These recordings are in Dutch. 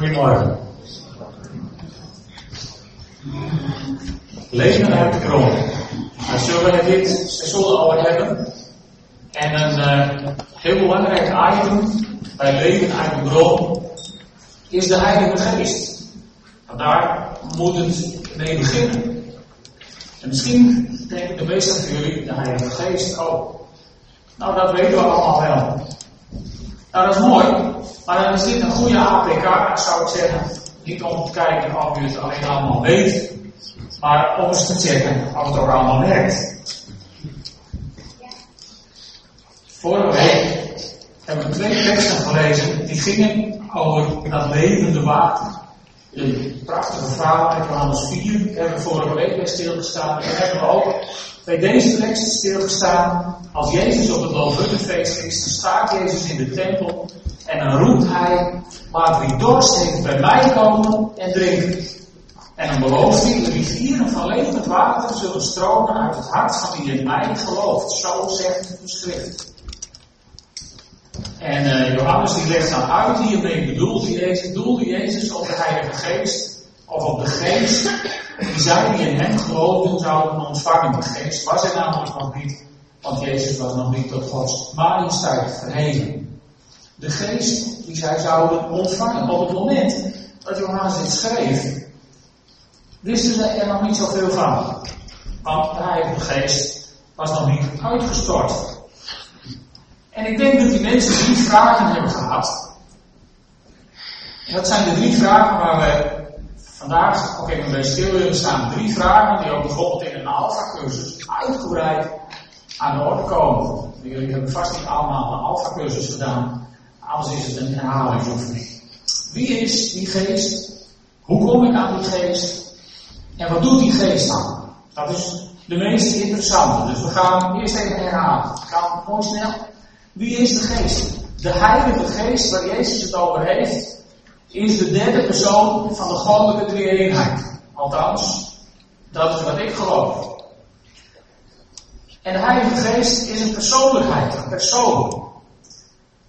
Goedemorgen. Leven uit de bron. Daar zullen we dit seizoen over hebben. En een uh, heel belangrijk item bij leven uit de bron is de Heilige Geest. Want daar moet het mee beginnen. En misschien denken de meesten van jullie, de Heilige Geest, oh, nou dat weten we allemaal wel. Nou dat is mooi, maar dan dit een goede APK, zou ik zeggen. Niet om te kijken of u het alleen allemaal weet, maar om eens te checken of het ook allemaal werkt. Vorige week hebben we twee teksten gelezen die gingen over dat levende water. Een prachtige verhaal uit Johannes 4. Daar hebben we vorige week bij stilgestaan. En hebben we ook bij deze tekst stilgestaan. Als Jezus op het Loofhuttenfeest is, dan staat Jezus in de tempel. En dan roept hij, laat wie dorst heeft bij mij komen en drinken. En dan belooft hij, de rivieren van levend water zullen stromen uit het hart van wie in mij gelooft. Zo zegt de schrift. En uh, Johannes die legt dan uit hiermee bedoelde Jezus, bedoelde Jezus op de Heilige Geest of op de Geest die zij die in hem geloofden zouden ontvangen. De Geest was er namelijk nog niet, want Jezus was nog niet tot Gods majesteit verheven. De Geest die zij zouden ontvangen. Op het moment dat Johannes dit schreef, wisten ze er nog niet zoveel van. Want de Heilige Geest was nog niet uitgestort. En ik denk dat die mensen drie vragen hebben gehad. En dat zijn de drie vragen waar we vandaag ook stil willen staan. Drie vragen die ook bijvoorbeeld in een alfa-cursus uitgebreid aan de orde komen. Jullie hebben vast niet allemaal een alfa-cursus gedaan. Anders is het een herhalingsoefening. Wie is die geest? Hoe kom ik aan die geest? En wat doet die geest dan? Dat is de meest interessante. Dus we gaan eerst even herhalen. Gewoon snel. Wie is de geest? De Heilige Geest waar Jezus het over heeft, is de derde persoon van de goddelijke drie-eenheid. Althans, dat is wat ik geloof. En de Heilige Geest is een persoonlijkheid, een persoon.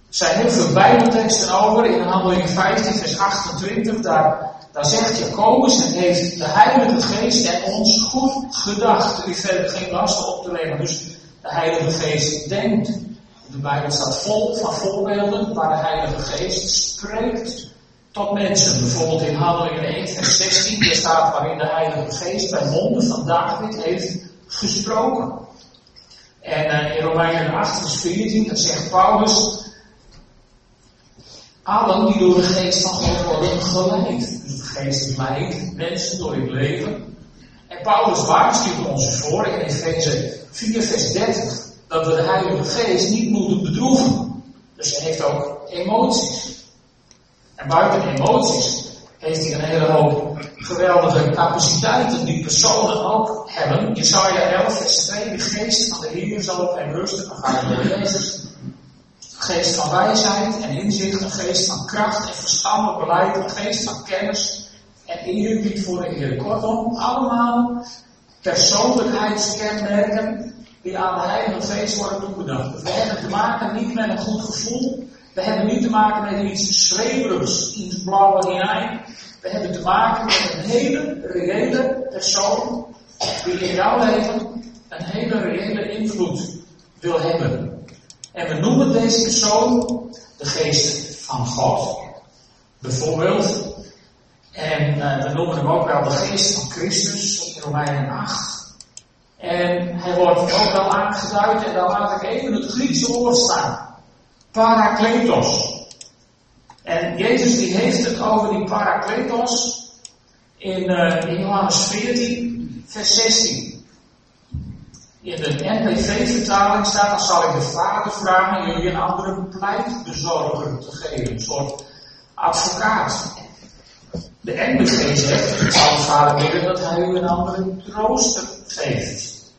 Er zijn heel veel Bijbelteksten over. In Handelingen 15, vers 28, daar, daar zegt Jacobus, en heeft de Heilige Geest en ons goed gedacht. U verder geen lasten op te leggen. Dus de Heilige Geest denkt de Bijbel staat vol van voorbeelden waar de Heilige Geest spreekt tot mensen. Bijvoorbeeld in Handelingen 1 vers 16, daar staat waarin de Heilige Geest bij monden van David heeft gesproken. En uh, in Romeinen 8 vers 14, dat zegt Paulus, allen die door de geest van God worden geleid. Dus de geest leidt mensen door het leven. En Paulus waarschuwt ons voor in Efeze 4 vers 30 dat we de Heilige Geest niet moeten bedroeven. Dus hij heeft ook emoties. En buiten emoties heeft hij een hele hoop geweldige capaciteiten die personen ook hebben. Jesaja 11 vers 2, de geest van de Heer zal op hem rusten. Dan gaan. Geest van wijsheid en inzicht, een geest van kracht en verstandig beleid, een geest van kennis en eerbied voor de Heer. Kortom, allemaal persoonlijkheidskenmerken die aan de Heilige Geest worden toebedacht. we hebben te maken niet met een goed gevoel. We hebben niet te maken met iets schreeuwerigs, iets blauwe hinein. We hebben te maken met een hele reële persoon die in jouw leven een hele reële invloed wil hebben. En we noemen deze persoon de geest van God. Bijvoorbeeld. En uh, we noemen hem ook wel de geest van Christus in Romeinen 8. En hij wordt ook wel aangeduid, en dan laat ik even het Griekse woord staan. Parakletos. En Jezus die heeft het over die parakletos in, in Johannes 14, vers 16. In de NPV-vertaling staat, dan zal ik de Vader vragen jullie een andere pleitbezorger te geven. Een soort advocaat. De NBG zegt, zal de Vader willen dat hij u een andere trooster geeft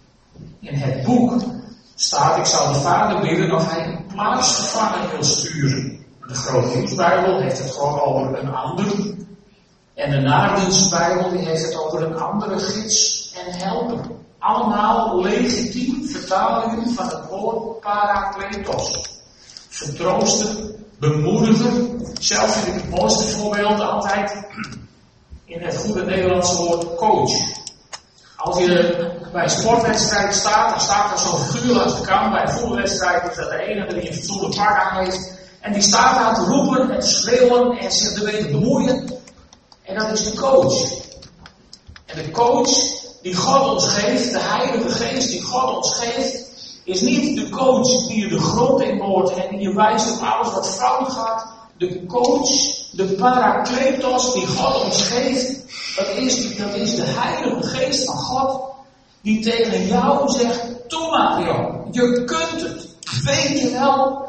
in het boek staat, ik zal de Vader bidden of hij een plaatsvervanger wil sturen. De Grote Nieuwsbijbel heeft het gewoon over een ander. En de Naardensbijbel die heeft het over een andere gids en helper. Allemaal legitiem vertalingen van het woord parakletos. Vertroosten, bemoediger. Zelf vind ik het mooiste voorbeeld altijd in het goede Nederlandse woord coach. Als je bij een sportwedstrijd staat, dan staat er zo'n figuur langs de kant. Bij een voetbalwedstrijd is dat de enige die een fatsoenlijk pak aan heeft. En die staat daar te roepen en te schreeuwen en zich ermee te bemoeien. En dat is de coach. En de coach die God ons geeft, de Heilige Geest die God ons geeft, is niet de coach die je de grond in en die je wijst op alles wat fout gaat. De coach, de parakletos die God ons geeft, dat is, dat is de Heilige Geest van God die tegen jou zegt, Toe Mario, je kunt het. Weet je wel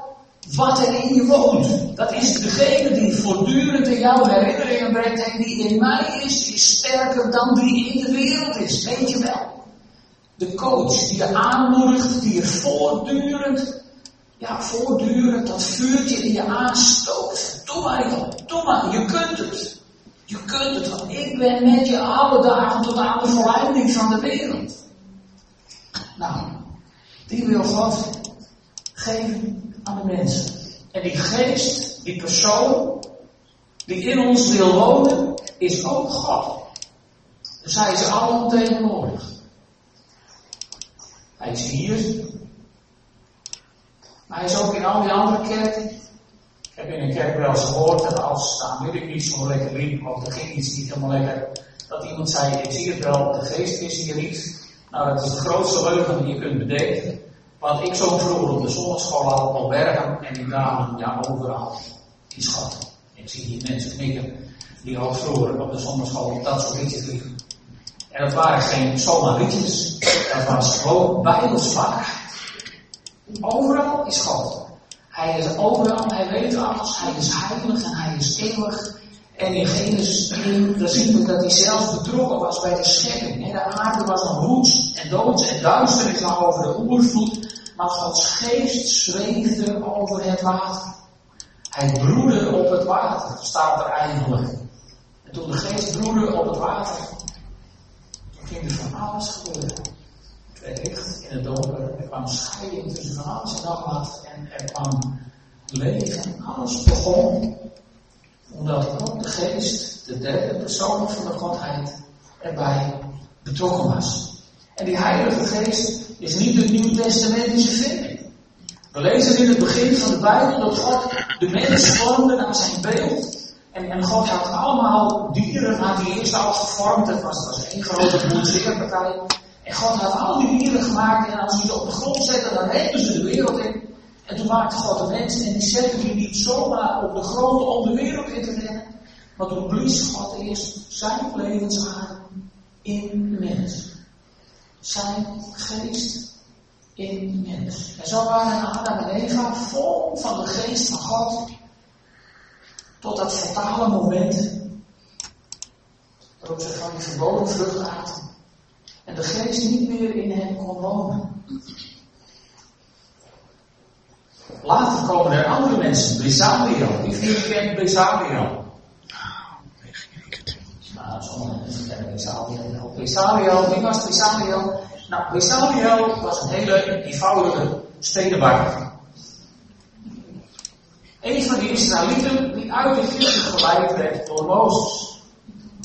wat er in je woont? Dat is degene die voortdurend in jouw herinneringen brengt en die in mij is, is sterker dan die in de wereld is. Weet je wel? De coach die je aanmoedigt, die je voortdurend, ja, voortdurend dat vuurtje in je aanstoot. Doe maar, joh, doe maar, je kunt het. Je kunt het, want ik ben met je alle dagen tot aan de verleiding van de wereld. Nou, die wil God geven aan de mensen. En die geest, die persoon, die in ons wil wonen, is ook God. Dus hij is allemaal tegenwoordig. Hij is hier. Hij is ook in al die andere kerken. Ik heb in een kerk wel eens gehoord dat als, nou weet ik niet, zo lekker liep, of er ging iets niet helemaal lekker, dat iemand zei, ik zie het wel, de geest is hier niet. Nou, dat is de grootste leugen die je kunt bedenken. Want ik zo vroeger op de zondagschool al op Bergen en in Dalen, ja overal, in schat. Ik zie hier mensen knikken die al vroeger op de zondagschool dat soort liedjes liepen. En dat waren geen zomaar liedjes, dat was gewoon bijbelswaarheid. Overal is God. Hij is overal, hij weet alles, hij is heilig en hij is eeuwig. En in Genesis 1, daar zien we dat hij zelf betrokken was bij de schepping. De aarde was een roets en doods en duisternis lag over de oervloed. Maar Gods geest zweefde over het water. Hij broedde op het water, staat er eigenlijk. En toen de geest broedde op het water, toen ging er van alles gebeuren. Licht in het donker, er kwam scheiding tussen van alles en. En er kwam leven, alles begon omdat ook de geest, de derde persoon van de Godheid, erbij betrokken was. En die Heilige Geest is niet de Nieuw-Testamentische vinding. We lezen in het begin van de Bijbel dat God de mens vormde naar zijn beeld. En, en God had allemaal dieren, had hij eerst al gevormd. Het was, was één grote boerzeerpartij. En God had al die dieren gemaakt. En als hij ze op de grond zette, dan renden ze de wereld in. En toen maakte God de mens en die zette die niet zomaar op de grond om de wereld in te rennen. Maar toen blies God eerst zijn levensadem in de mens. Zijn geest in de mens. En zo waren Adam en Eva vol van de geest van God. Tot dat fatale moment. Waarop ze van die verboden vrucht aten. En de geest niet meer in hen kon wonen. Later komen er andere mensen, Besaliel. Wie van jullie kent Besaliel? Nou, sommigen mensen kennen Besaliel Besaliel, wie was Besaliel? Nou, Besaliel was een hele eenvoudige stedenbakker. Een van die Israëlieten die uit Egypte geleid werd door Mozes.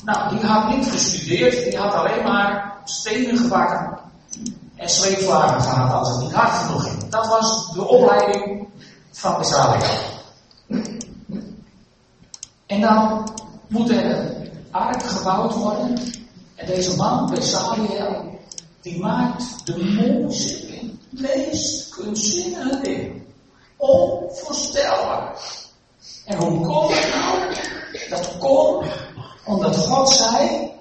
Nou, die had niet gestudeerd, die had alleen maar stenen gebakken en sleepwagen gehad als het niet hard genoeg ging. Dat was de opleiding van Besalia. En dan moet er een ark gebouwd worden. En deze man, Besalia, die maakt de mooiste, meest kunstzinnige dingen. Onvoorstelbaar. En hoe komt het nou? Dat komt omdat God zei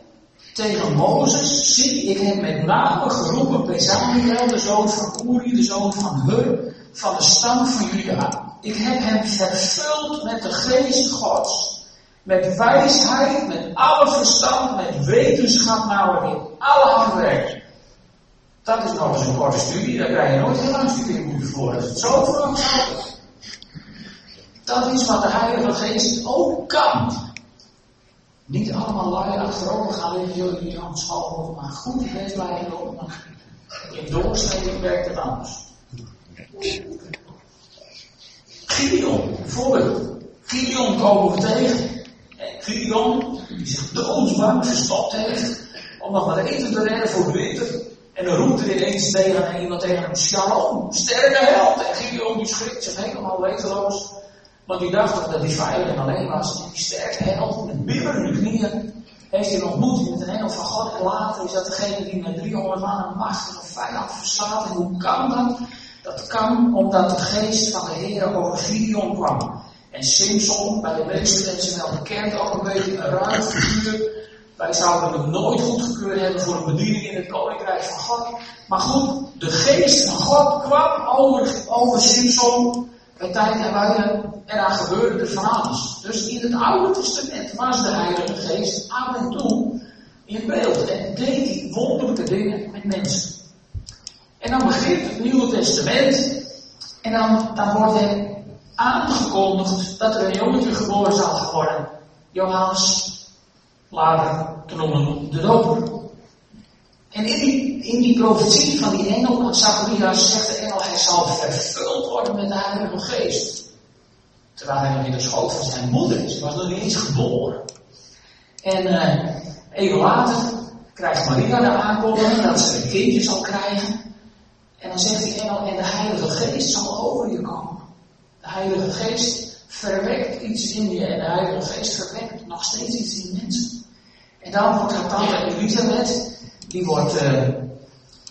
tegen Mozes, zie ik heb met name geroepen Bezaliel, de zoon van Uri, de zoon van Hur, van de stam van Juda. Ik heb hem vervuld met de geest Gods. Met wijsheid, met alle verstand, met wetenschap, nou in alle handwerk. Dat is nog eens een korte studie, daar krijg je nooit heel lang studie moeten voor. Dat is zo verantwoordelijk. Dat is wat de Heilige Geest ook kan. Niet allemaal lui achterover gaan liggen, jullie niet aan school, maar goed geest blijven lopen. In doorsnede werkt het anders. Gideon, bijvoorbeeld. Gideon komen we tegen. En Gideon, die zich doodsbang verstopt heeft, om nog maar eten te redden voor de winter. En dan roept er ineens tegen iemand tegen hem, Shalom, sterke held. En Gideon die schrikt zich helemaal weteloos. Want die dacht dat hij veilig en alleen was. En die sterke held, met bibberende knieën, heeft hij een ontmoeting met een engel van God. En later is dat degene die met 300 man een machtige vijand verslaat. En hoe kan dat? Dat kan omdat de geest van de Heer over Gideon kwam. En Simpson, bij de meeste mensen wel bekend, ook een beetje een ruim figuur. Wij zouden hem nooit goedgekeurd hebben voor een bediening in het koninkrijk van God. Maar goed, de geest van God kwam over, over Simpson bij tijd en wijle en daar gebeurde van alles. Dus in het Oude Testament was de Heilige Geest af en toe in beeld en deed hij wonderlijke dingen met mensen. En dan begint het Nieuwe Testament en dan, wordt er aangekondigd dat er een jongetje geboren zal worden. Johannes, later te de doper. En in die, in die profetie van die engel aan Zacharias zegt de engel, hij zal vervuld worden met de Heilige Geest. Terwijl hij nog in de schoot van zijn moeder is. Hij was nog niet eens geboren. En uh, even later krijgt Maria de aankondiging dat ze een kindje zal krijgen. En dan zegt die engel, en de Heilige Geest zal over je komen. De Heilige Geest verwekt iets in je en de Heilige Geest verwekt nog steeds iets in mensen. En dan wordt haar tante Elisabeth, die wordt, uh,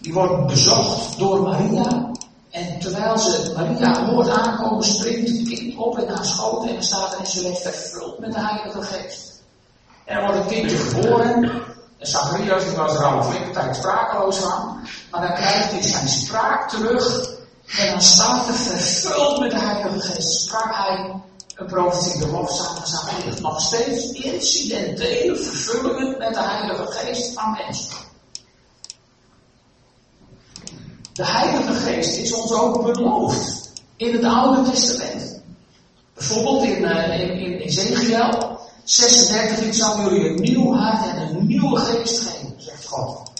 die wordt bezocht door Maria. En terwijl ze Maria hoort aankomen, springt het kind op in haar schoot en staat er en ze werd vervuld met de Heilige Geest. En er wordt een kindje geboren. En Zacharias die was er al een flinke tijd sprakeloos van. Maar dan krijgt hij zijn spraak terug. En dan staat er vervuld met de Heilige Geest. Sprak hij een profetie de lofzang Zacharias. Nog steeds incidentele vervullingen met de Heilige Geest van mensen. De Heilige Geest is ons ook beloofd in het Oude Testament. Bijvoorbeeld in, uh, in, in Ezekiel 36, ik zal jullie een nieuw hart en een nieuwe geest geven, zegt God.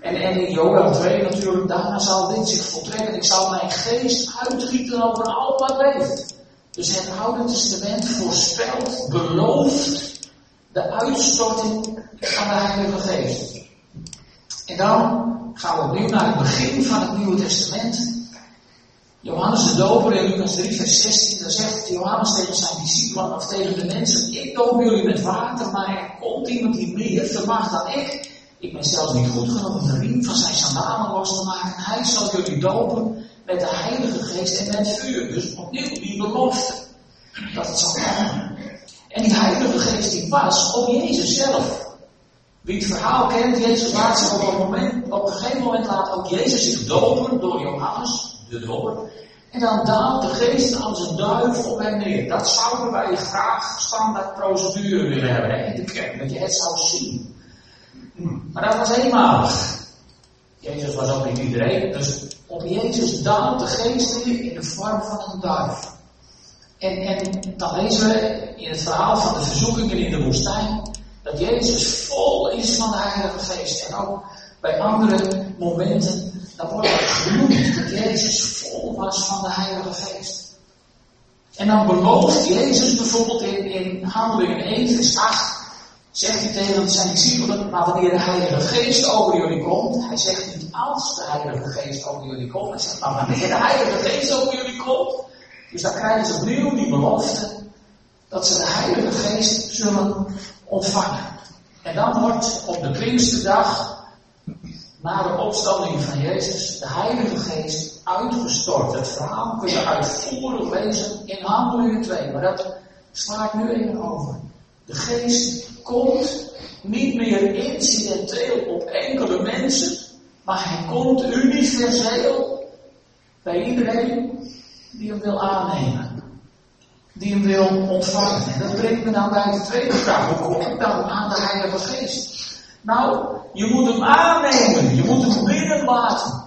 En, en in Joel 2 natuurlijk, daarna zal dit zich voltrekken. Ik zal mijn geest uitgieten over al wat leeft. Dus het Oude Testament voorspelt, belooft de uitstorting van de Heilige Geest. En dan gaan we opnieuw naar het begin van het Nieuwe Testament. Johannes de Doper in Lucas 3, vers 16, daar zegt Johannes tegen zijn discipelen of tegen de mensen: Ik doop jullie met water, maar er komt iemand die meer vermag dan ik. Ik ben zelfs niet goed genoeg om de riem van zijn sandalen los te maken. Hij zal jullie dopen met de Heilige Geest en met vuur. Dus opnieuw die belofte dat het zal komen. En die Heilige Geest die was op Jezus zelf. Wie het verhaal kent, Jezus laat zich op een, moment, op een gegeven moment laat ook Jezus zich dopen door Johannes, de doper. En dan daalt de geest als een duif op hem neer. Dat zouden wij graag standaard procedure willen hebben in de kerk, dat je het zou zien. Maar dat was eenmalig. Jezus was ook niet iedereen, dus op Jezus daalt de geest neer in de vorm van een duif. En, en dan lezen we in het verhaal van de verzoekingen in de woestijn dat Jezus vol is van de Heilige Geest. En ook bij andere momenten, dan wordt het genoemd dat Jezus vol was van de Heilige Geest. En dan belooft Jezus bijvoorbeeld in, in Handelingen 1 vers 8, zegt hij tegen zijn discipelen, maar wanneer de Heilige Geest over jullie komt, hij zegt niet als de Heilige Geest over jullie komt, hij zegt maar wanneer de Heilige Geest over jullie komt, dus dan krijgen ze opnieuw die belofte dat ze de Heilige Geest zullen ontvangen. En dan wordt op de Pinksterdag, na de opstanding van Jezus, de Heilige Geest uitgestort. Het verhaal kun je uitvoerig lezen in Handelingen 2, maar dat sla ik nu even over. De Geest komt niet meer incidenteel op enkele mensen, maar hij komt universeel bij iedereen die hem wil aannemen die hem wil ontvangen. En dat brengt me dan bij de tweede vraag. Hoe kom ik dan aan de Heilige Geest? Nou, je moet hem aannemen. Je moet hem binnenlaten.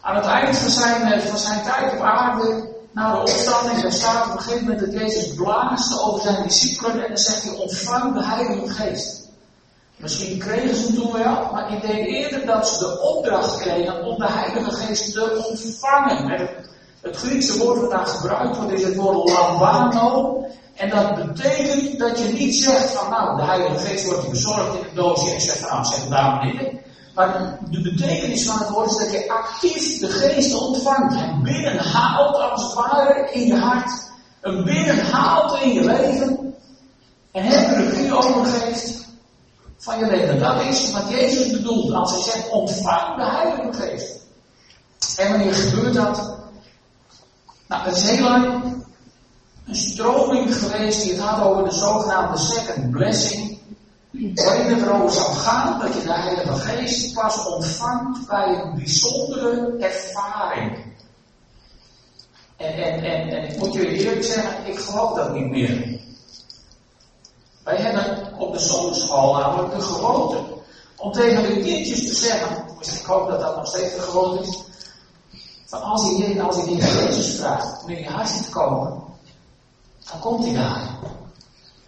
Aan het eind van zijn, eh, van zijn tijd op aarde, na de opstanding, daar staat op een gegeven moment dat Jezus blaast over zijn discipelen en dan zegt hij, ontvang de Heilige Geest. Misschien kregen ze hem toen wel, maar ik denk eerder dat ze de opdracht kregen om de Heilige Geest te ontvangen. Met Het Griekse woord dat daar gebruikt wordt is het woord lambano. En dat betekent dat je niet zegt van nou, de Heilige Geest wordt je bezorgd in een doosje en zegt nou, zeg daar maar Maar de betekenis van het woord is dat je actief de Geest ontvangt en binnenhaalt als het ware in je hart. Een binnenhaalt in je leven. En hem de regie overgeeft van je leven. Dat is wat Jezus bedoelt als hij zegt ontvang de Heilige Geest. En wanneer gebeurt dat? Nou, het is heel lang een stroming geweest die het had over de zogenaamde second blessing. Waarin het erover zou gaan dat je de Heilige Geest pas ontvangt bij een bijzondere ervaring. En, en, en, en ik moet jullie eerlijk zeggen, ik geloof dat niet meer. Wij hebben op de zondagschool namelijk de gewoonte om tegen de kindjes te zeggen, ik hoop dat dat nog steeds de gewoonte is, van als je, als niet Jezus vraagt om in je hart te komen, dan komt hij daar.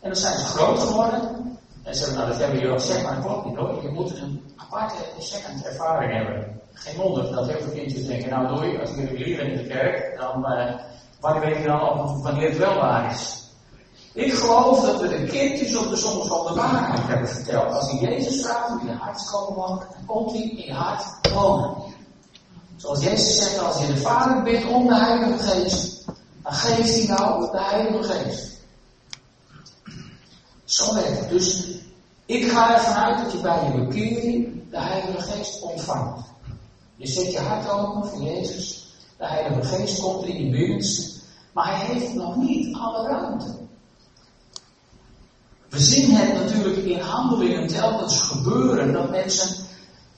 En dan zijn ze groot geworden. En ze zeggen, nou dat hebben jullie al gezegd, maar dat klopt niet hoor. Je moet een aparte second ervaring hebben. Geen wonder dat heel veel kindjes denken, nou doei, als jullie leren in de kerk, dan uh, wanneer weet je dan wanneer het wel waar is. Ik geloof dat we de kindjes op de soms van de waarheid hebben verteld. Als je Jezus vraagt om in je hart te komen dan komt hij in je hart wonen. Zoals Jezus zegt, als je de Vader bidt om de Heilige Geest, dan geeft hij nou de Heilige Geest. Zo werkt het. Dus ik ga ervan uit dat je bij je bekering de Heilige Geest ontvangt. Je zet je hart open voor Jezus. De Heilige Geest komt in je binnenste. Maar hij heeft nog niet alle ruimte. We zien het natuurlijk in handelingen telkens gebeuren dat mensen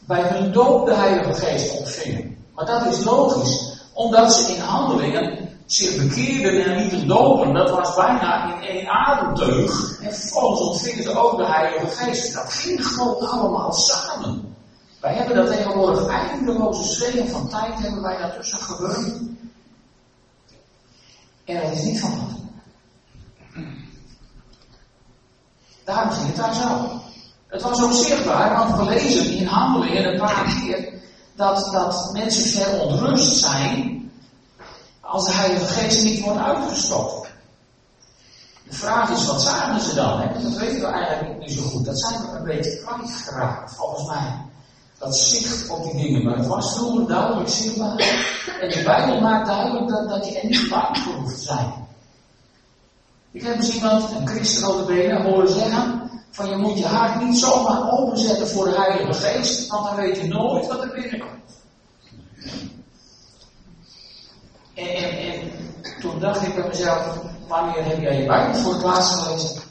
bij hun doop de Heilige Geest ontvingen. Maar dat is logisch, omdat ze in handelingen zich bekeerden en lieten dopen. Dat was bijna in één ademteug. En vervolgens ontvingen ze ook de Heilige Geest. Dat ging gewoon allemaal samen. Wij hebben dat tegenwoordig eindeloze zweeën van tijd hebben wij daartussen gebeurd. En dat is niet van. Daarom je het daar zo. Het was ook zichtbaar, want we lezen in handelingen een paar keer dat, dat mensen verontrust zijn als de Heilige Geest niet wordt uitgestopt. De vraag is, wat zagen ze dan? Hè? Dat weten we eigenlijk niet zo goed. Dat zijn we een beetje kwijtgeraakt, volgens mij. Dat zicht op die dingen. Maar het was vroeger duidelijk zichtbaar. En de Bijbel maakt duidelijk dat, dat je er niet bang hoeft te zijn. Ik heb eens iemand, een christen benen, horen zeggen van je moet je hart niet zomaar openzetten voor de Heilige Geest, want dan weet je nooit wat er binnenkomt. En, en, en toen dacht ik bij mezelf, wanneer heb jij je Bijbel voor het laatst gelezen?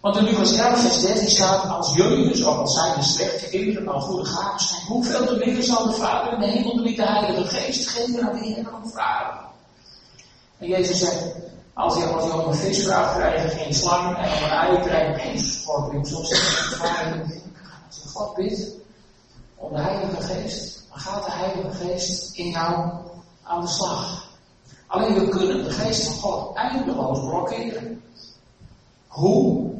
Want in Lucas 11 vers 13 staat, als jullie dus, ook al zijn de slechte kinderen, al goede gaven zijn, hoeveel te meer zal de Vader in de hemel niet de Heilige Geest geven aan die hebben vragen? En Jezus zegt, als je, als je om een vis vraagt, krijg je geen slang. En om een ei krijg je geen schorpioen. Soms zeg je als je God bidt om de Heilige Geest, dan gaat de Heilige Geest in jou aan de slag. Alleen we kunnen de Geest van God eindeloos blokkeren. Hoe?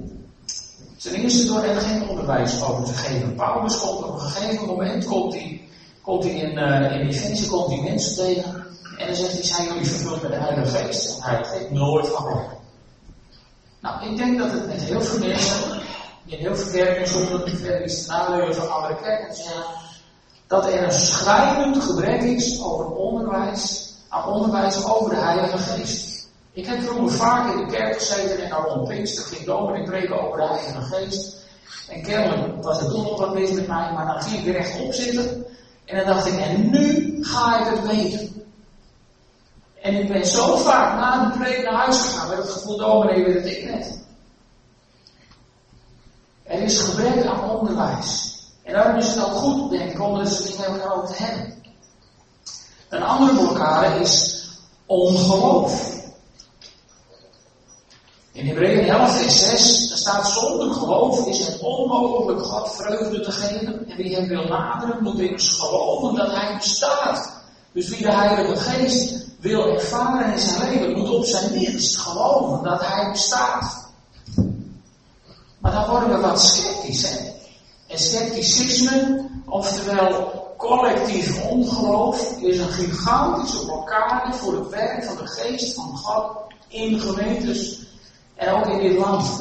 Ten eerste door er geen onderwijs over te geven. Paulus komt op een gegeven moment, komt hij, komt in, uh, in Efeze, komt hij mensen tegen. En dan zegt hij, zijn jullie vervuld met de Heilige Geest? En hij geeft nooit van. Nou, ik denk dat het met heel veel mensen, in heel veel kerken, zonder verder iets van andere kerken dat er een schrijnend gebrek is over onderwijs, aan onderwijs over de Heilige Geest. Ik heb vroeger vaak in de kerk gezeten en dan rond Pinkster ging dominee preken over de Heilige Geest. En kennelijk was het toch nog wat mis met mij, maar dan ging ik rechtop zitten. En dan dacht ik, en nu ga ik het weten. En ik ben zo vaak na de preek naar huis gegaan met het gevoel, dominee weet het ik net. Er is gebrek aan onderwijs. En daarom is het ook goed, denk ik, om met elkaar over te hebben. Een andere blokkade is ongeloof. In Hebreeën 11 vers 6, daar staat zonder geloof is het onmogelijk God vreugde te geven. En wie hem wil naderen moet immers geloven dat hij bestaat. Dus wie de Heilige Geest wil ervaren in zijn leven, moet op zijn minst geloven dat hij bestaat. Maar dan worden we wat sceptisch, hè? En scepticisme, oftewel collectief ongeloof is een gigantische blokkade voor het werk van de geest van God in gemeentes en ook in dit land.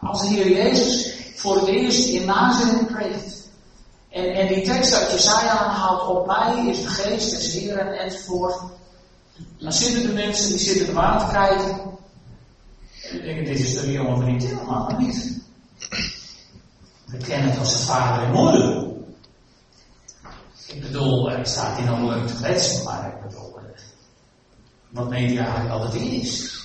Als de Heer Jezus voor het eerst in Nazareth preekt. En, en die tekst uit Jesaja aanhaalt, op mij is de geest des Heeren enzovoort. Dan zitten de mensen, die zitten er aan te kijken. En denken, dit is de jongen van helemaal, maar niet. We kennen het als zijn vader en moeder. Ik bedoel, er staat hier nou leuk te kletsen, maar ik bedoel, eh, wat hij eigenlijk het is?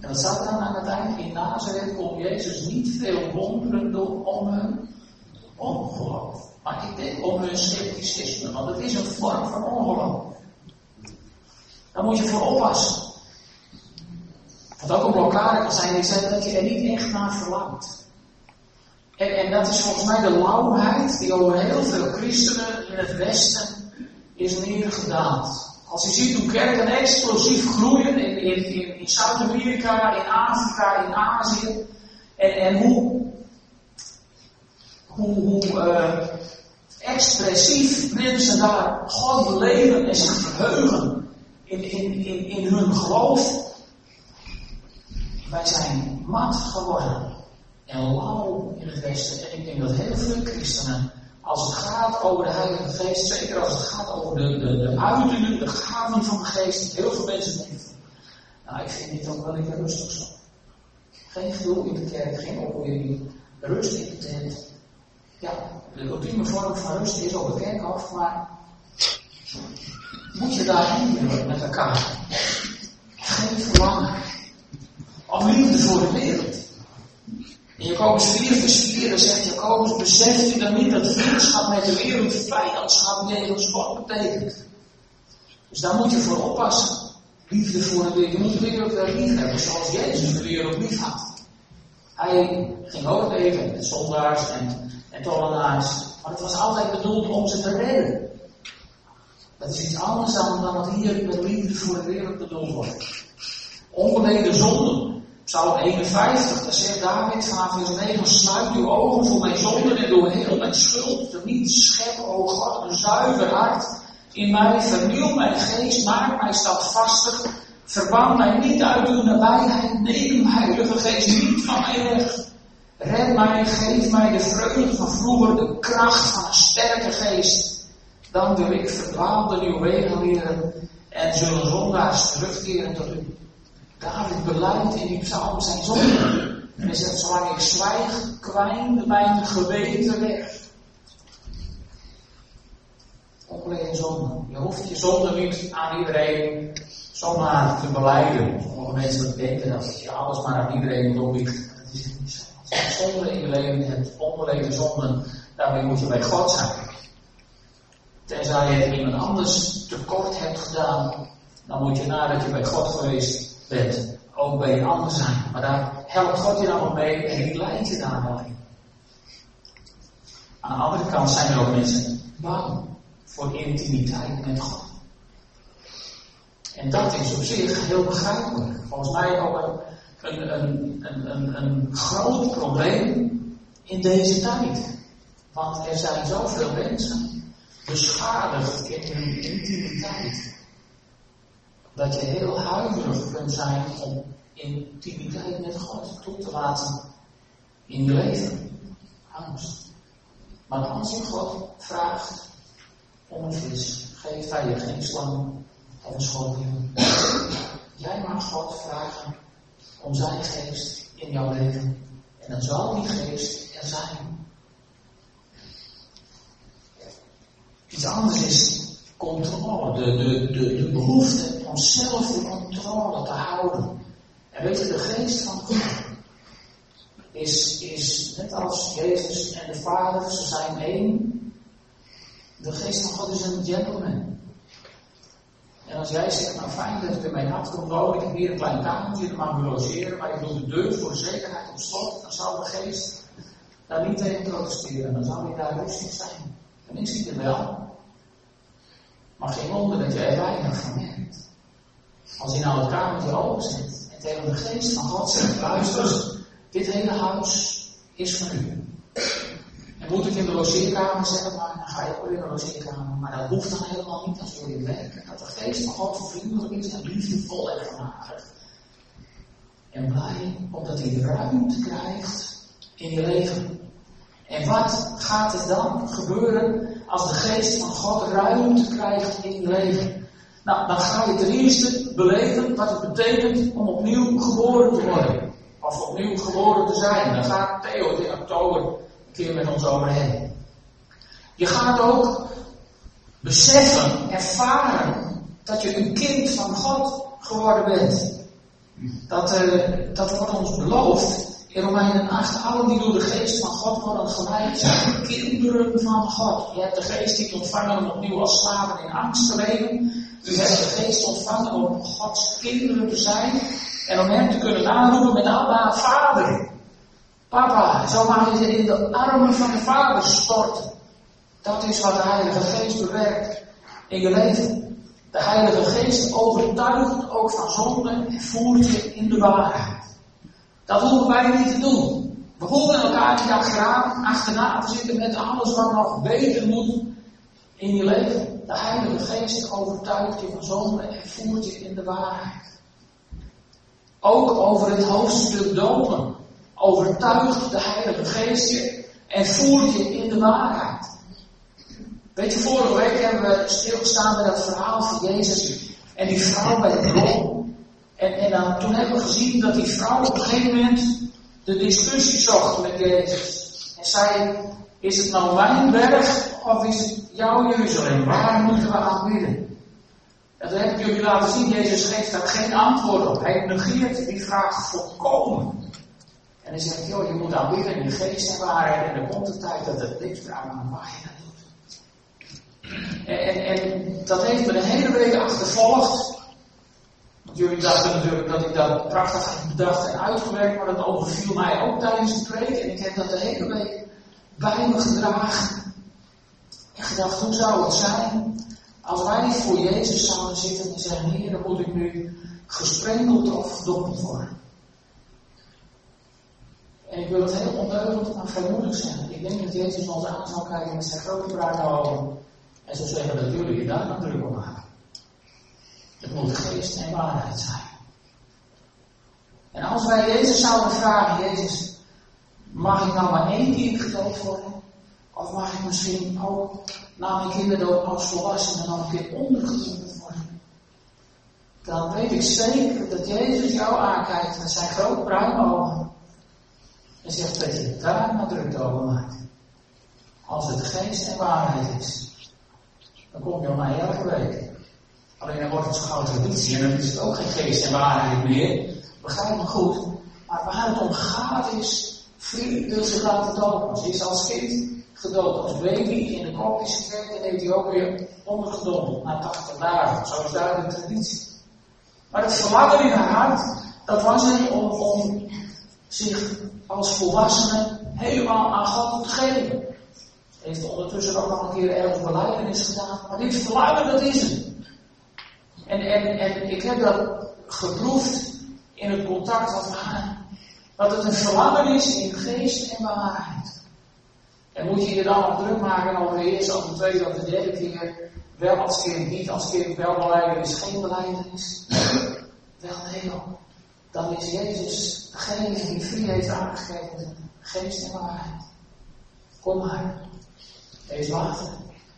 En dat staat dan aan het eind in Nazareth kon Jezus niet veel wonderen doen om hun ongeloof. Maar ik denk om hun scepticisme, want het is een vorm van ongeloof. Daar moet je voor oppassen. Wat ook een blokkade kan zijn, is dat je er niet echt naar verlangt. En, en dat is volgens mij de lauwheid die over heel veel christenen in het Westen is neergedaald. Als je ziet hoe kerken explosief groeien in, in, in, Zuid-Amerika, in Afrika, in Azië. En, en hoe, hoe, hoe uh, expressief mensen daar God beleven en zich verheugen in, in, in, in hun geloof. Wij zijn mat geworden en lauw in het Westen. En ik denk dat heel veel christenen als het gaat over de Heilige Geest, zeker als het gaat over de, de, de uitingen, de gaven van de Geest, heel veel mensen denken nou ik vind dit ook wel even rustig zo. Geen gedoe in de kerk, geen opwinding, rust in de tent. Ja, de ultieme vorm van rust is op het kerkhof, maar moet je daarheen willen met elkaar? Geen verlangen. Of liefde voor de wereld. In Jacobus 4 vers 4 zegt Jacobus, beseft u dan niet dat vriendschap met de wereld vijandschap jegens God betekent? Dus daar moet je voor oppassen. Liefde voor de wereld. Je moet de wereld wel lief hebben zoals Jezus de wereld lief had. Hij ging ook leven met zondaars en, en. Maar het was altijd bedoeld om ze te redden. Dat is iets anders dan, dan wat hier met liefde voor de wereld bedoeld wordt. Onbeleden zonden. Psalm 51, daar zegt David vanaf vers 9, sluit uw ogen voor mijn zonden en door heel mijn schuld niet schep, o God, een zuiver hart in mij, vernieuw mijn geest, maak mij standvastig, verban mij niet uit uw nabijheid, neem heilige geest niet van mij weg. Red mij, geef mij de vreugde van vroeger, de kracht van een sterke geest. Dan wil ik verdwaalde uw wegen leren en zullen zondaars terugkeren tot u. David beleidt in die psalm zijn zonde. En hij zegt, zolang ik zwijg, kwijnt mijn geweten weg. Ongelegen zonde. Je hoeft je zonde niet aan iedereen zomaar te beleiden. Sommige mensen denken dat je alles maar aan iedereen opbieden. Dat is niet zo. Als je zonde in je leven hebt, ongelegen zonden, daarmee moet je bij God zijn. Tenzij je iemand anders tekort hebt gedaan, dan moet je nadat je bij God geweest bent, ook bij een ander zijn. Maar daar helpt God je ook mee en die leidt je daar wel in. Aan de andere kant zijn er ook mensen bang voor intimiteit met God. En dat is op zich heel begrijpelijk. Volgens mij ook een, een, een, een, een groot probleem in deze tijd. Want er zijn zoveel mensen beschadigd in hun intimiteit dat je heel huiverig kunt zijn om intimiteit met God toe te laten in je leven. Angst. Maar als je God vraagt om een vis, geeft hij je geen slang of een schorpioen. Jij mag God vragen om zijn geest in jouw leven. En dan zal die geest er zijn. Iets anders is controle, de, de, de, de behoefte om zelf de controle te houden. En weet je, de geest van God is, is net als Jezus en de Vader, ze zijn één. De geest van God is een gentleman. En als jij zegt, nou fijn dat het in mijn hart wonen, ik heb hier een klein kamertje, dan mag logeren, maar ik wil de deur voor de zekerheid op slot, dan zal de geest daar niet tegen protesteren, dan zal hij daar rustig zijn. En ik zie het wel. Maar geen wonder dat er weinig van merkt. Als je nou het kamertje open zet en tegen de geest van God zegt, luister, dit hele huis is van u. En moet ik in de logeerkamer zetten, maar dan ga je ook in de logeerkamer. Maar dat hoeft dan helemaal niet als wil je werken. Dat de geest van God vriendelijk is en liefdevol en genadig. En blij omdat hij ruimte krijgt in je leven. En wat gaat er dan gebeuren als de geest van God ruimte krijgt in je leven? Nou, dan ga je ten eerste beleven wat het betekent om opnieuw geboren te worden. Of opnieuw geboren te zijn. Dan gaat Theo in oktober een keer met ons overheen. Je gaat ook beseffen, ervaren dat je een kind van God geworden bent. Dat, uh, dat wordt ons beloofd in Romeinen 8. Allen die door de geest van God worden geleid zijn kinderen van God. Je hebt de geest niet ontvangen om opnieuw als slaven in angst te leven. U hebt de geest ontvangen om Gods kinderen te zijn. En om hem te kunnen aanroepen met Abba, Vader. Papa, zo mag je in de armen van de Vader storten. Dat is wat de Heilige Geest bewerkt in je leven. De Heilige Geest overtuigt ook van zonde en voert je in de waarheid. Dat hoeven wij niet te doen. We hoeven elkaar niet achterna te zitten met alles wat nog beter moet in je leven. De Heilige Geest overtuigt je van zonde en voert je in de waarheid. Ook over het hoofdstuk dopen overtuigt de Heilige Geest je en voert je in de waarheid. Weet je, vorige week hebben we stilgestaan bij dat verhaal van Jezus en die vrouw bij de bron. En, en dan, toen hebben we gezien dat die vrouw op een gegeven moment de discussie zocht met Jezus. En zei, is het nou mijn berg of is het jouw Jeruzalem? Waar moeten we aanbidden? En dat heb ik jullie laten zien, Jezus geeft daar geen antwoord op. Hij negeert die vraag volkomen. En hij zegt, joh, je moet aanbidden in de geest en waarheid. En er komt de tijd dat het licht waar je dat doet. En, en, dat heeft me de hele week achtervolgd. Jullie dachten natuurlijk dat ik dat prachtig had bedacht en uitgewerkt, maar dat overviel mij ook tijdens de preek. En ik heb dat de hele week bij me gedragen. En gedacht, hoe zou het zijn als wij voor Jezus zouden zitten en zeggen, Heer, moet ik nu gesprenkeld of verdonderd worden. En ik wil het heel ondeugend, maar vermoedelijk zeggen. Ik denk dat Jezus ons aan zal kijken met zijn grote bruine ogen. En zou zeggen dat jullie je daar dan druk op maken. Het moet geest en waarheid zijn. En als wij Jezus zouden vragen, Jezus, mag ik nou maar één keer gedoopt worden? Of mag ik misschien ook na mijn kinderdood als volwassene nog een keer ondergedompeld worden? Dan weet ik zeker dat Jezus jou aankijkt met zijn grote bruine ogen. En zegt dat je daar maar druk over maakt. Als het geest en waarheid is. Dan kom je mij elke week. Alleen dan wordt het zo gauw traditie en dan is het ook geen geest en waarheid meer. Begrijp me goed. Maar waar het om gaat is, Vriend wil zich laten dopen. Ze is als kind gedoopt, als baby in de kopjes kerk en heeft hij ook weer ondergedompeld na 80 dagen. Zo is daar de traditie. Maar het verlangen in haar hart, dat was er om, om zich als volwassene helemaal aan God te geven. Heeft ondertussen ook nog een keer ergens beleidenis gedaan. Maar dit verlangen, dat is het. En, en, en ik heb dat geproefd in het contact wat we hadden. Dat het een verlangen is in geest en waarheid. En moet je je dan op druk maken over de eerste, of de tweede, of de derde keer. Wel als kind, niet als kind, wel beleidenis, geen beleidenis. Wel nee Dan is Jezus degene die vrij heeft aangegeven. Geest en waarheid. Kom maar. Wees water.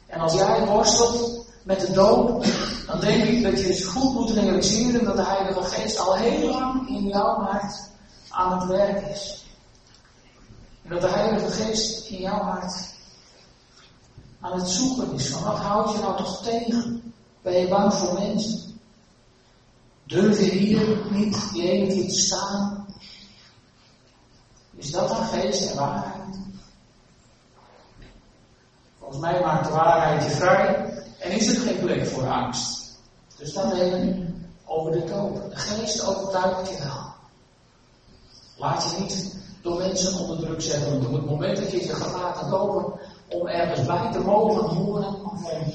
En als jij worstelt met de dood, dan denk ik dat je eens goed moet realiseren dat de Heilige Geest al heel lang in jouw hart aan het werk is. En dat de Heilige Geest in jouw hart aan het zoeken is van wat houd je nou toch tegen? Ben je bang voor mensen? Durf je hier niet die ene keer te staan? Is dat dan geest en waarheid? Volgens mij maakt de waarheid je vrij en is er geen plek voor angst. Dus dat even over de dood. De geest overtuigt je wel. Laat je niet door mensen onder druk zetten. Op het moment dat je je gaat laten om ergens bij te mogen horen of om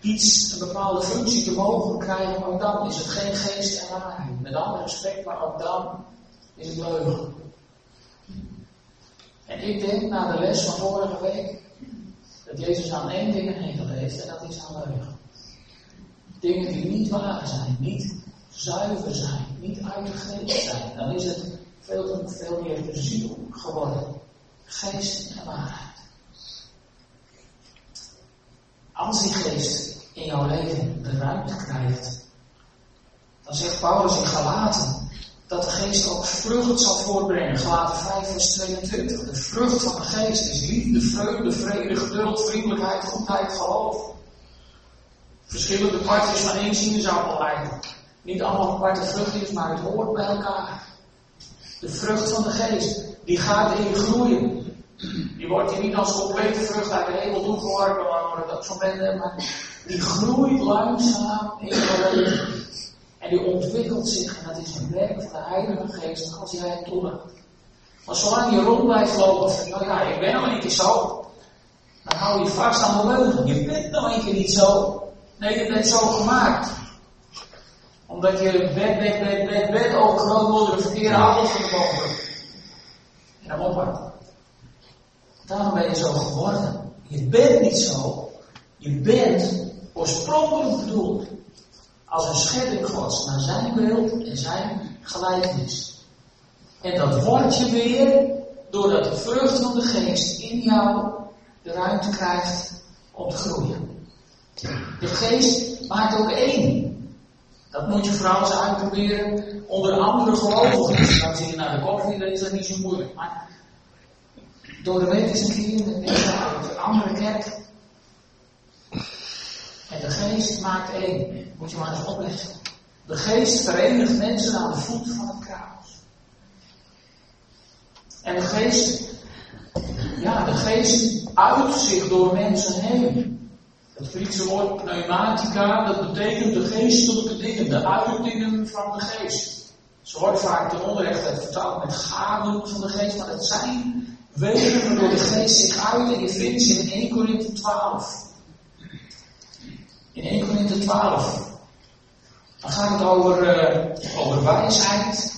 iets, een bepaalde functie te mogen krijgen, ook dan is het geen geest en waarheid. Met alle respect, maar ook dan is het leugen. En ik denk na de les van vorige week dat Jezus aan één ding heen geleefd en dat is aan leugen. Dingen die niet waar zijn, niet zuiver zijn, niet uit de geest zijn. Dan is het veel, veel meer de ziel geworden. Geest en waarheid. Als die geest in jouw leven de ruimte krijgt, dan zegt Paulus in Galaten dat de geest ook vrucht zal voortbrengen. Galaten 5 vers 22. De vrucht van de geest is liefde, vreugde, vrede, geduld, vriendelijkheid, goedheid, geloof. Verschillende partjes van één sinaasappel eigenlijk. Niet allemaal aparte vruchtjes, maar het hoort bij elkaar. De vrucht van de geest, die gaat in groeien. Die wordt je niet als complete vrucht uit de hemel toegeworpen, maar dat zo ben, maar die groeit langzaam in je leven. En die ontwikkelt zich, en dat is een werk van de Heilige Geest als jij het toelaat. Maar zolang je rond blijft lopen, nou ja, ik ben nog een keer zo, dan hou je vast aan de leugen. Je bent nog een keer niet zo. Nee, je bent zo gemaakt. Omdat je bed, bed, bed, bed, bed ook groot door de verkeerde van de boven. En dan opwacht. Daarom ben je zo geworden. Je bent niet zo. Je bent oorspronkelijk bedoeld als een schepping Gods naar zijn beeld en zijn gelijkenis. En dat wordt je weer doordat de vrucht van de geest in jou de ruimte krijgt om te groeien. De geest maakt ook één. Dat moet je vooral eens uitproberen onder andere gelovigen. Zie je naar de koffie, dan is dat niet zo moeilijk. Maar door de week is een keer met een andere kerk. En de geest maakt één. Moet je maar eens opletten. De geest verenigt mensen aan de voet van het kruis. En de geest, ja, de geest uit zich door mensen heen. Het Griekse woord pneumatica, dat betekent de geestelijke dingen, de uitingen van de geest. Ze wordt vaak ten onrechte vertaald met gaven van de geest, maar het zijn wegen waardoor de geest zich uit vindt ze in 1 Korinthe 12. In 1 Korinthe 12. Dan gaat het over, uh, over wijsheid.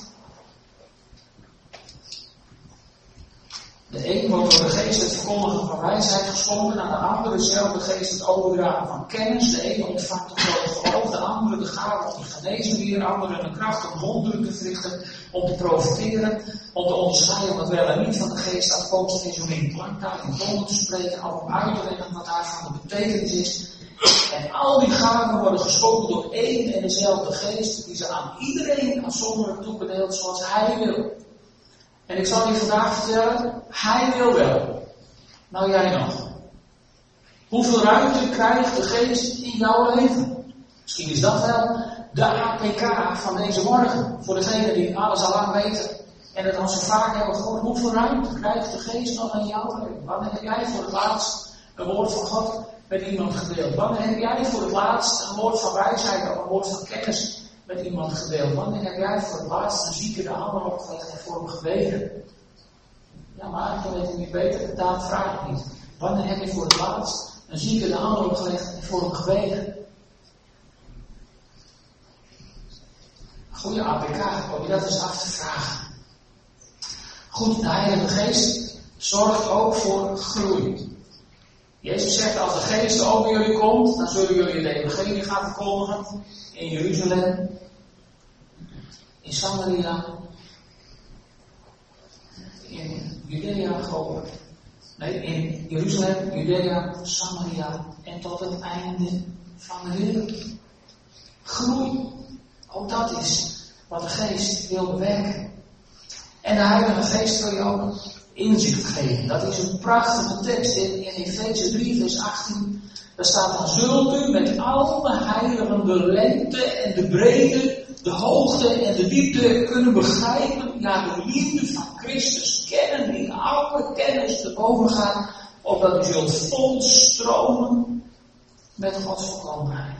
De een wordt door de geest het verkondigen van wijsheid geschonken, aan de andere dezelfde geest het overdragen van kennis. De ene ontvangt het geloof, de andere de gave om te genezen weer, de andere de kracht om wonderen te verrichten, om te profiteren, om te onderscheiden wat wel en niet van de geest afkomstig is, om in klanktaal in tonen te spreken, om uit te leggen wat daarvan de betekenis is. En al die gaven worden geschonken door één en dezelfde geest, die ze aan iedereen afzonderlijk toebedeelt zoals hij wil. En ik zal je vandaag vertellen, hij wil wel. Nou jij nog. Hoeveel ruimte krijgt de geest in jouw leven? Misschien is dat wel de APK van deze morgen. Voor degenen die alles al lang weten. En het al zo vaak hebben gehoord. Hoeveel ruimte krijgt de geest nog in jouw leven? Wanneer heb jij voor het laatst een woord van God met iemand gedeeld? Wanneer heb jij voor het laatst een woord van wijsheid of een woord van kennis met iemand gedeeld? Wanneer heb jij voor het laatst een zieke de handen opgelegd en voor hem gebeden? Ja, maar dan weet ik niet beter, dat vraag ik niet. Wanneer heb je voor het laatst een zieke de handen opgelegd en voor hem gebeden? Goede APK, om je dat eens af te vragen. Goed, de Heilige Geest zorgt ook voor groei. Jezus zegt, als de geest over jullie komt, dan zullen jullie de evangelie gaan verkondigen in Jeruzalem, in Samaria, in Judea gewoon. Nee, in Jeruzalem, Judea, Samaria en tot het einde van de wereld. Groei. Ook dat is wat de geest wil bewerken. En de Heilige Geest wil je ook inzicht geven. Dat is een prachtige tekst in, in Efeze 3, vers 18. Daar staat dan, zult u met alle heiligen de lengte en de breedte, de hoogte en de diepte kunnen begrijpen, ja, de liefde van Christus kennen, die alle kennis te boven gaat, opdat u zult volstromen met Gods volkomenheid.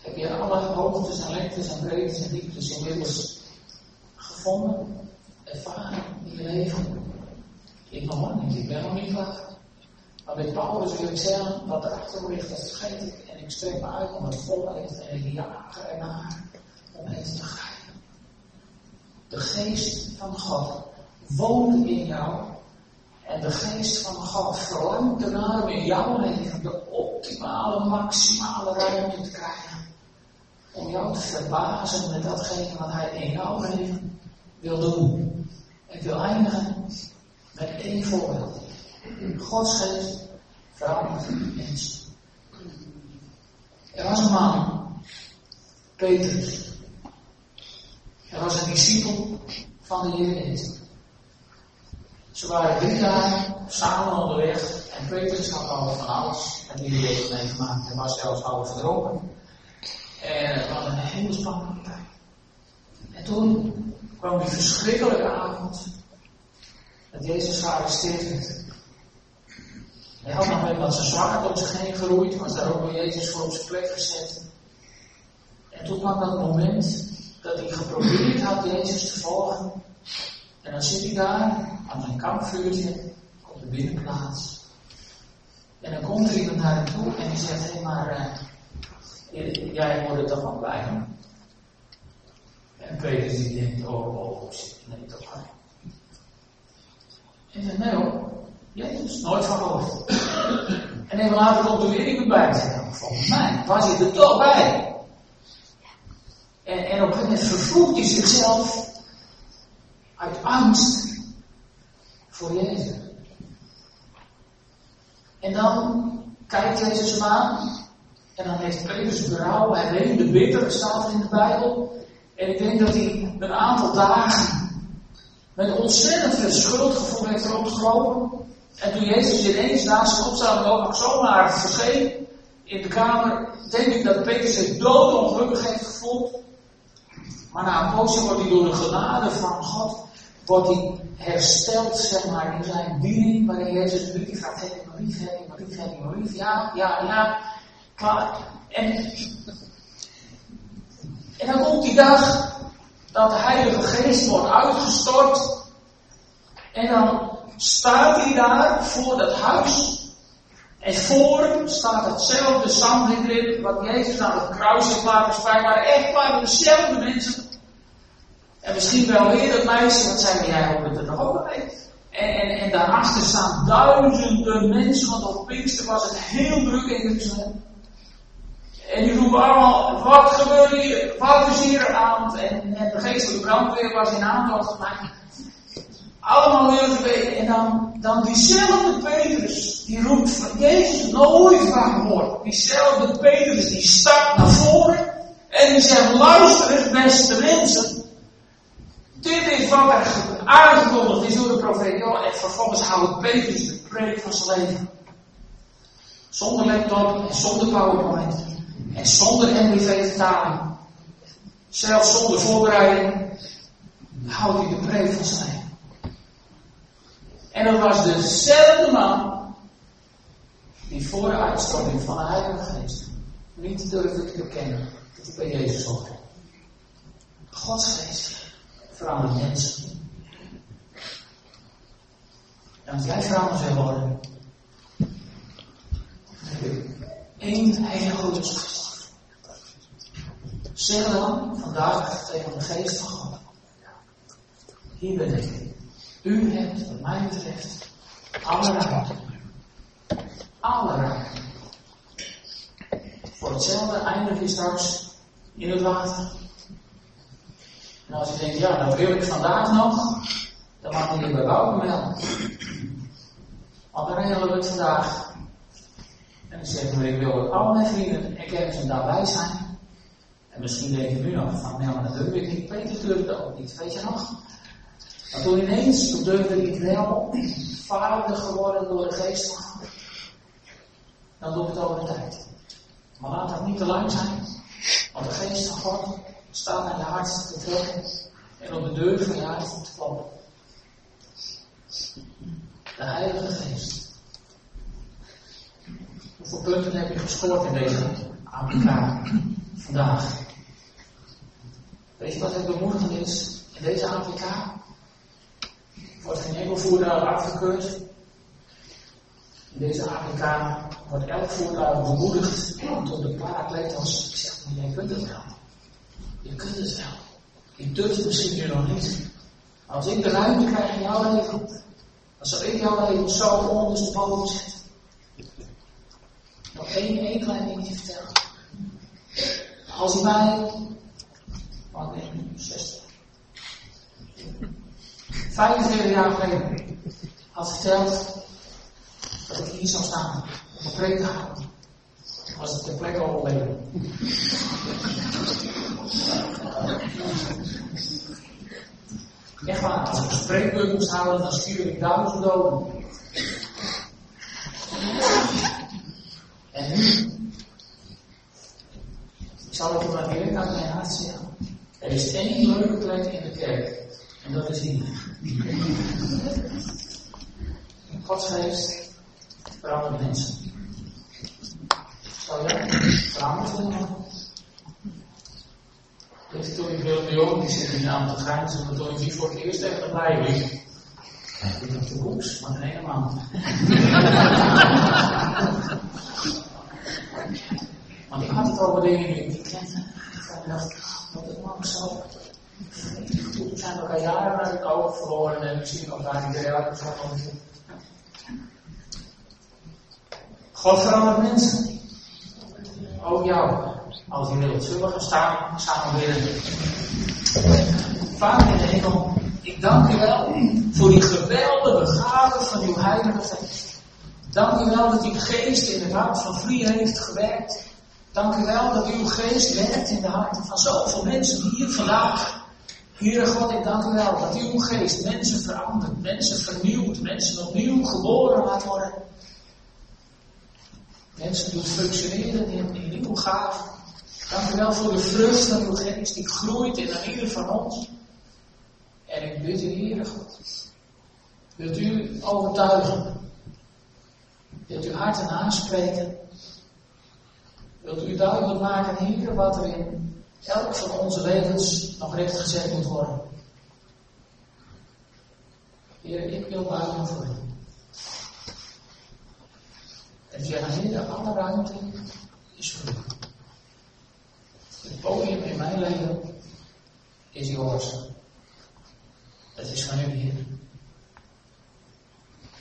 Heb je alle hoogtes en lengtes en breedtes en dieptes inmiddels gevonden? Ervaren in je leven. Ik nog niet, ik ben nog niet klaar. Maar met Paulus wil ik zeggen, wat erachter ligt, dat vergeet ik. En ik strek me uit om het volledigt en ik jaag ernaar om het te begrijpen. De geest van God woont in jou. En de geest van God verlangt ernaar om in jouw leven de optimale, maximale ruimte te krijgen. Om jou te verbazen met datgene wat hij in jouw leven wil doen. Ik wil eindigen met één voorbeeld. Gods geest verandert mensen. Er was een man, Petrus. Hij was een discipel van de Heer Jezus. Ze waren drie dagen samen onderweg en Petrus had al van alles en die Jezus meegemaakt. Hij was zelfs al verdronken. En het was een hele spannende tijd. En toen kwam die verschrikkelijke avond dat Jezus gearresteerd werd. Hij had nog met wat zijn zwaard op zich heen geroeid, was daar ook door Jezus voor op zijn plek gezet. En toen kwam dat moment dat hij geprobeerd had Jezus te volgen. En dan zit hij daar aan zijn kampvuurtje op de binnenplaats. En dan komt er iemand naar hem toe en die zegt: Hé, hey, maar uh, jij hoort er toch wel bij? En Peter die denkt: Oh, oh, nee, toch wel. En zegt: Nee hoor, Jezus, nooit van gehoord. En even later komt er weer iemand bij en zegt: Volgens mij was hij er toch bij. En, op een gegeven moment vervloekt hij zichzelf uit angst voor Jezus. En dan kijkt Jezus hem aan. En dan heeft Petrus berouw. Hij weet de bitter, staat in de Bijbel. En ik denk dat hij een aantal dagen met ontzettend veel schuldgevoel heeft rondgelopen. En toen Jezus ineens naast zijn opstaan ook zomaar verscheen in de kamer, denk ik dat Petrus zich doodongelukkig heeft gevoeld. Maar na een poosje wordt hij door de genade van God wordt hij hersteld, zeg maar, in zijn bediening, waarin Jezus een brief vraagt, heb je mijn lief, heb ja, ja, ja, klaar. En, en dan komt die dag dat de Heilige Geest wordt uitgestort, en dan staat hij daar voor dat huis, en voor hem staat hetzelfde Sanhedrin wat Jezus aan het kruis heeft laten maar echt waren dezelfde mensen en misschien wel weer dat meisje, wat zei jij hoorde er nog ook. En, en, en daarachter staan duizenden mensen, want op Pinkster was het heel druk in Jeruzalem. En die roepen allemaal, wat gebeurt hier? Wat is hier aan? En, en de geestelijke brandweer was in aantocht gemaakt. Allemaal heel weten. En dan, dan diezelfde Petrus, die roept van Jezus nooit van gehoord. Diezelfde Petrus, die stapt naar voren. En die zegt, luister eens beste mensen. Dit is wat er aangekondigd is door de profeet. en vervolgens houdt Petrus de preek van zijn leven. Zonder laptop en zonder PowerPoint. En zonder MBV-vertaling. Zelfs zonder voorbereiding. Houdt hij de preek van zijn. En dat was dezelfde man. Die voor de uitstorting van de Heilige Geest. Niet durfde te bekennen dat hij bij Jezus hoorde. Gods geest verandert mensen. En als jij veranderd wil worden, heb je één hele suggestie. Zeg dan vandaag tegen de geest van God. Hier ben ik. U hebt, wat mij betreft, alle ruimte. Alle ruimte. Voor hetzelfde eindig je straks in het water. En als je denkt, ja, dat wil ik vandaag nog, dan mag je bij Wouter melden. Want dan regelen we het vandaag. En dan zeggen we, ik wil dat al mijn vrienden en kennissen daarbij zijn. En misschien denk je nu nog van, nou, dat durf ik niet. Peter durfde ook niet, weet je nog? Maar toen ineens, toen durfde ik wel, vader geworden door de geest. Dan doe ik het over de tijd. Maar laat dat niet te lang zijn. Want de geest van God staat naar je hart te trekken en op de deur van je hart te kloppen. De Heilige Geest. Hoeveel punten heb je gescoord in deze APK vandaag? Weet je wat het bemoedigend is? In deze APK wordt geen enkel voertuig afgekeurd. In deze APK wordt elk voertuig bemoedigd tot de parakletos. Ik zeg, maar jij kunt het wel. Je kunt het wel. Je durft misschien nu nog niet. Als ik de ruimte krijg in jouw leven, dan zal ik jouw leven zo ondersteboven zetten. Nog één, één klein dingetje vertellen. Als mij, wat nee, 60, 45 jaar geleden had verteld dat ik hier zou staan om een preek te houden, was het ter plekke al overleden. Echt waar, als ik een spreekbeurt moest houden, dan stuurde ik duizend doden. En nu, ik zal het maar direct uit mijn hart zeggen. Er is één leuke plek in de kerk. En dat is hier. Gods geest verandert mensen. Zou jij veranderd worden? Weet je, toen ik wilde jong, die zit in aan te gaan, toen toen ik die voor het eerst tegen de blij liep. Ik dacht, de boeks, maar geen man. Want ik had het over dingen die ik niet kende. Ik dacht, wat is nou zo? Toen zijn we elkaar jaren uit het oog verloren en misschien ook daar niet uit God verandert mensen. Ook jou, als je wilt. Zullen we gaan staan, samen bidden? Vader in de hemel, ik dank u wel voor die geweldige gave van uw heilige geest. Dank u wel dat uw geest in het hart van Vrie heeft gewerkt. Dank u wel dat uw geest werkt in de harten van zoveel mensen die hier vandaag. Heere God, ik dank u wel dat uw geest mensen verandert, mensen vernieuwt, mensen opnieuw geboren laat worden. Mensen doet functioneren in, nieuwe gaven. Dank u wel voor de vrucht van uw geest die groeit in ieder van ons. En ik bid u, Heere God, wilt u overtuigen, wilt u harten aanspreken, wilt u duidelijk maken, Heer, wat er in elk van onze levens nog rechtgezet moet worden. Heer, ik wil buigen voor u. En zeggen, Heer, alle ruimte is voor u. Het podium in mijn leven is yours. Het is van u, Heer.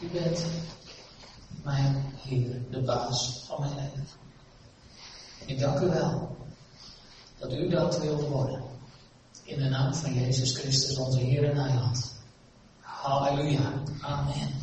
U bent mijn Heer, de baas van mijn leven. Ik dank u wel dat u dat wilt worden. In de naam van Jezus Christus, onze Heer en Heiland. Halleluja. Amen.